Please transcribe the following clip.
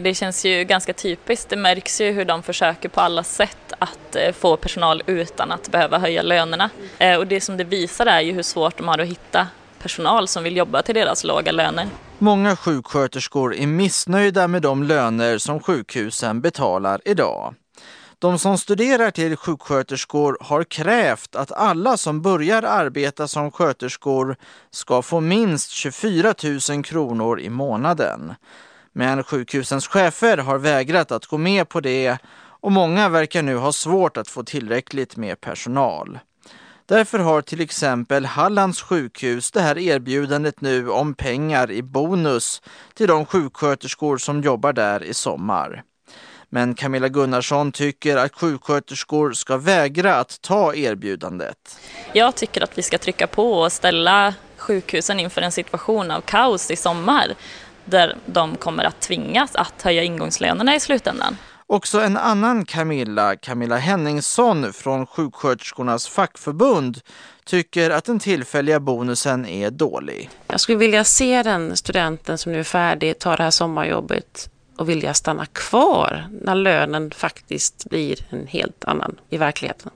Det känns ju ganska typiskt. Det märks ju hur de försöker på alla sätt att eh, få personal utan att behöva höja lönerna. Eh, och det som det visar är ju hur svårt de har att hitta personal som vill jobba till deras låga löner. Många sjuksköterskor är missnöjda med de löner som sjukhusen betalar idag. De som studerar till sjuksköterskor har krävt att alla som börjar arbeta som sköterskor ska få minst 24 000 kronor i månaden. Men sjukhusens chefer har vägrat att gå med på det och många verkar nu ha svårt att få tillräckligt med personal. Därför har till exempel Hallands sjukhus det här erbjudandet nu om pengar i bonus till de sjuksköterskor som jobbar där i sommar. Men Camilla Gunnarsson tycker att sjuksköterskor ska vägra att ta erbjudandet. Jag tycker att vi ska trycka på och ställa sjukhusen inför en situation av kaos i sommar där de kommer att tvingas att höja ingångslönerna i slutändan. Också en annan Camilla, Camilla Henningsson från sjuksköterskornas fackförbund, tycker att den tillfälliga bonusen är dålig. Jag skulle vilja se den studenten som nu är färdig, ta det här sommarjobbet och vilja stanna kvar när lönen faktiskt blir en helt annan i verkligheten.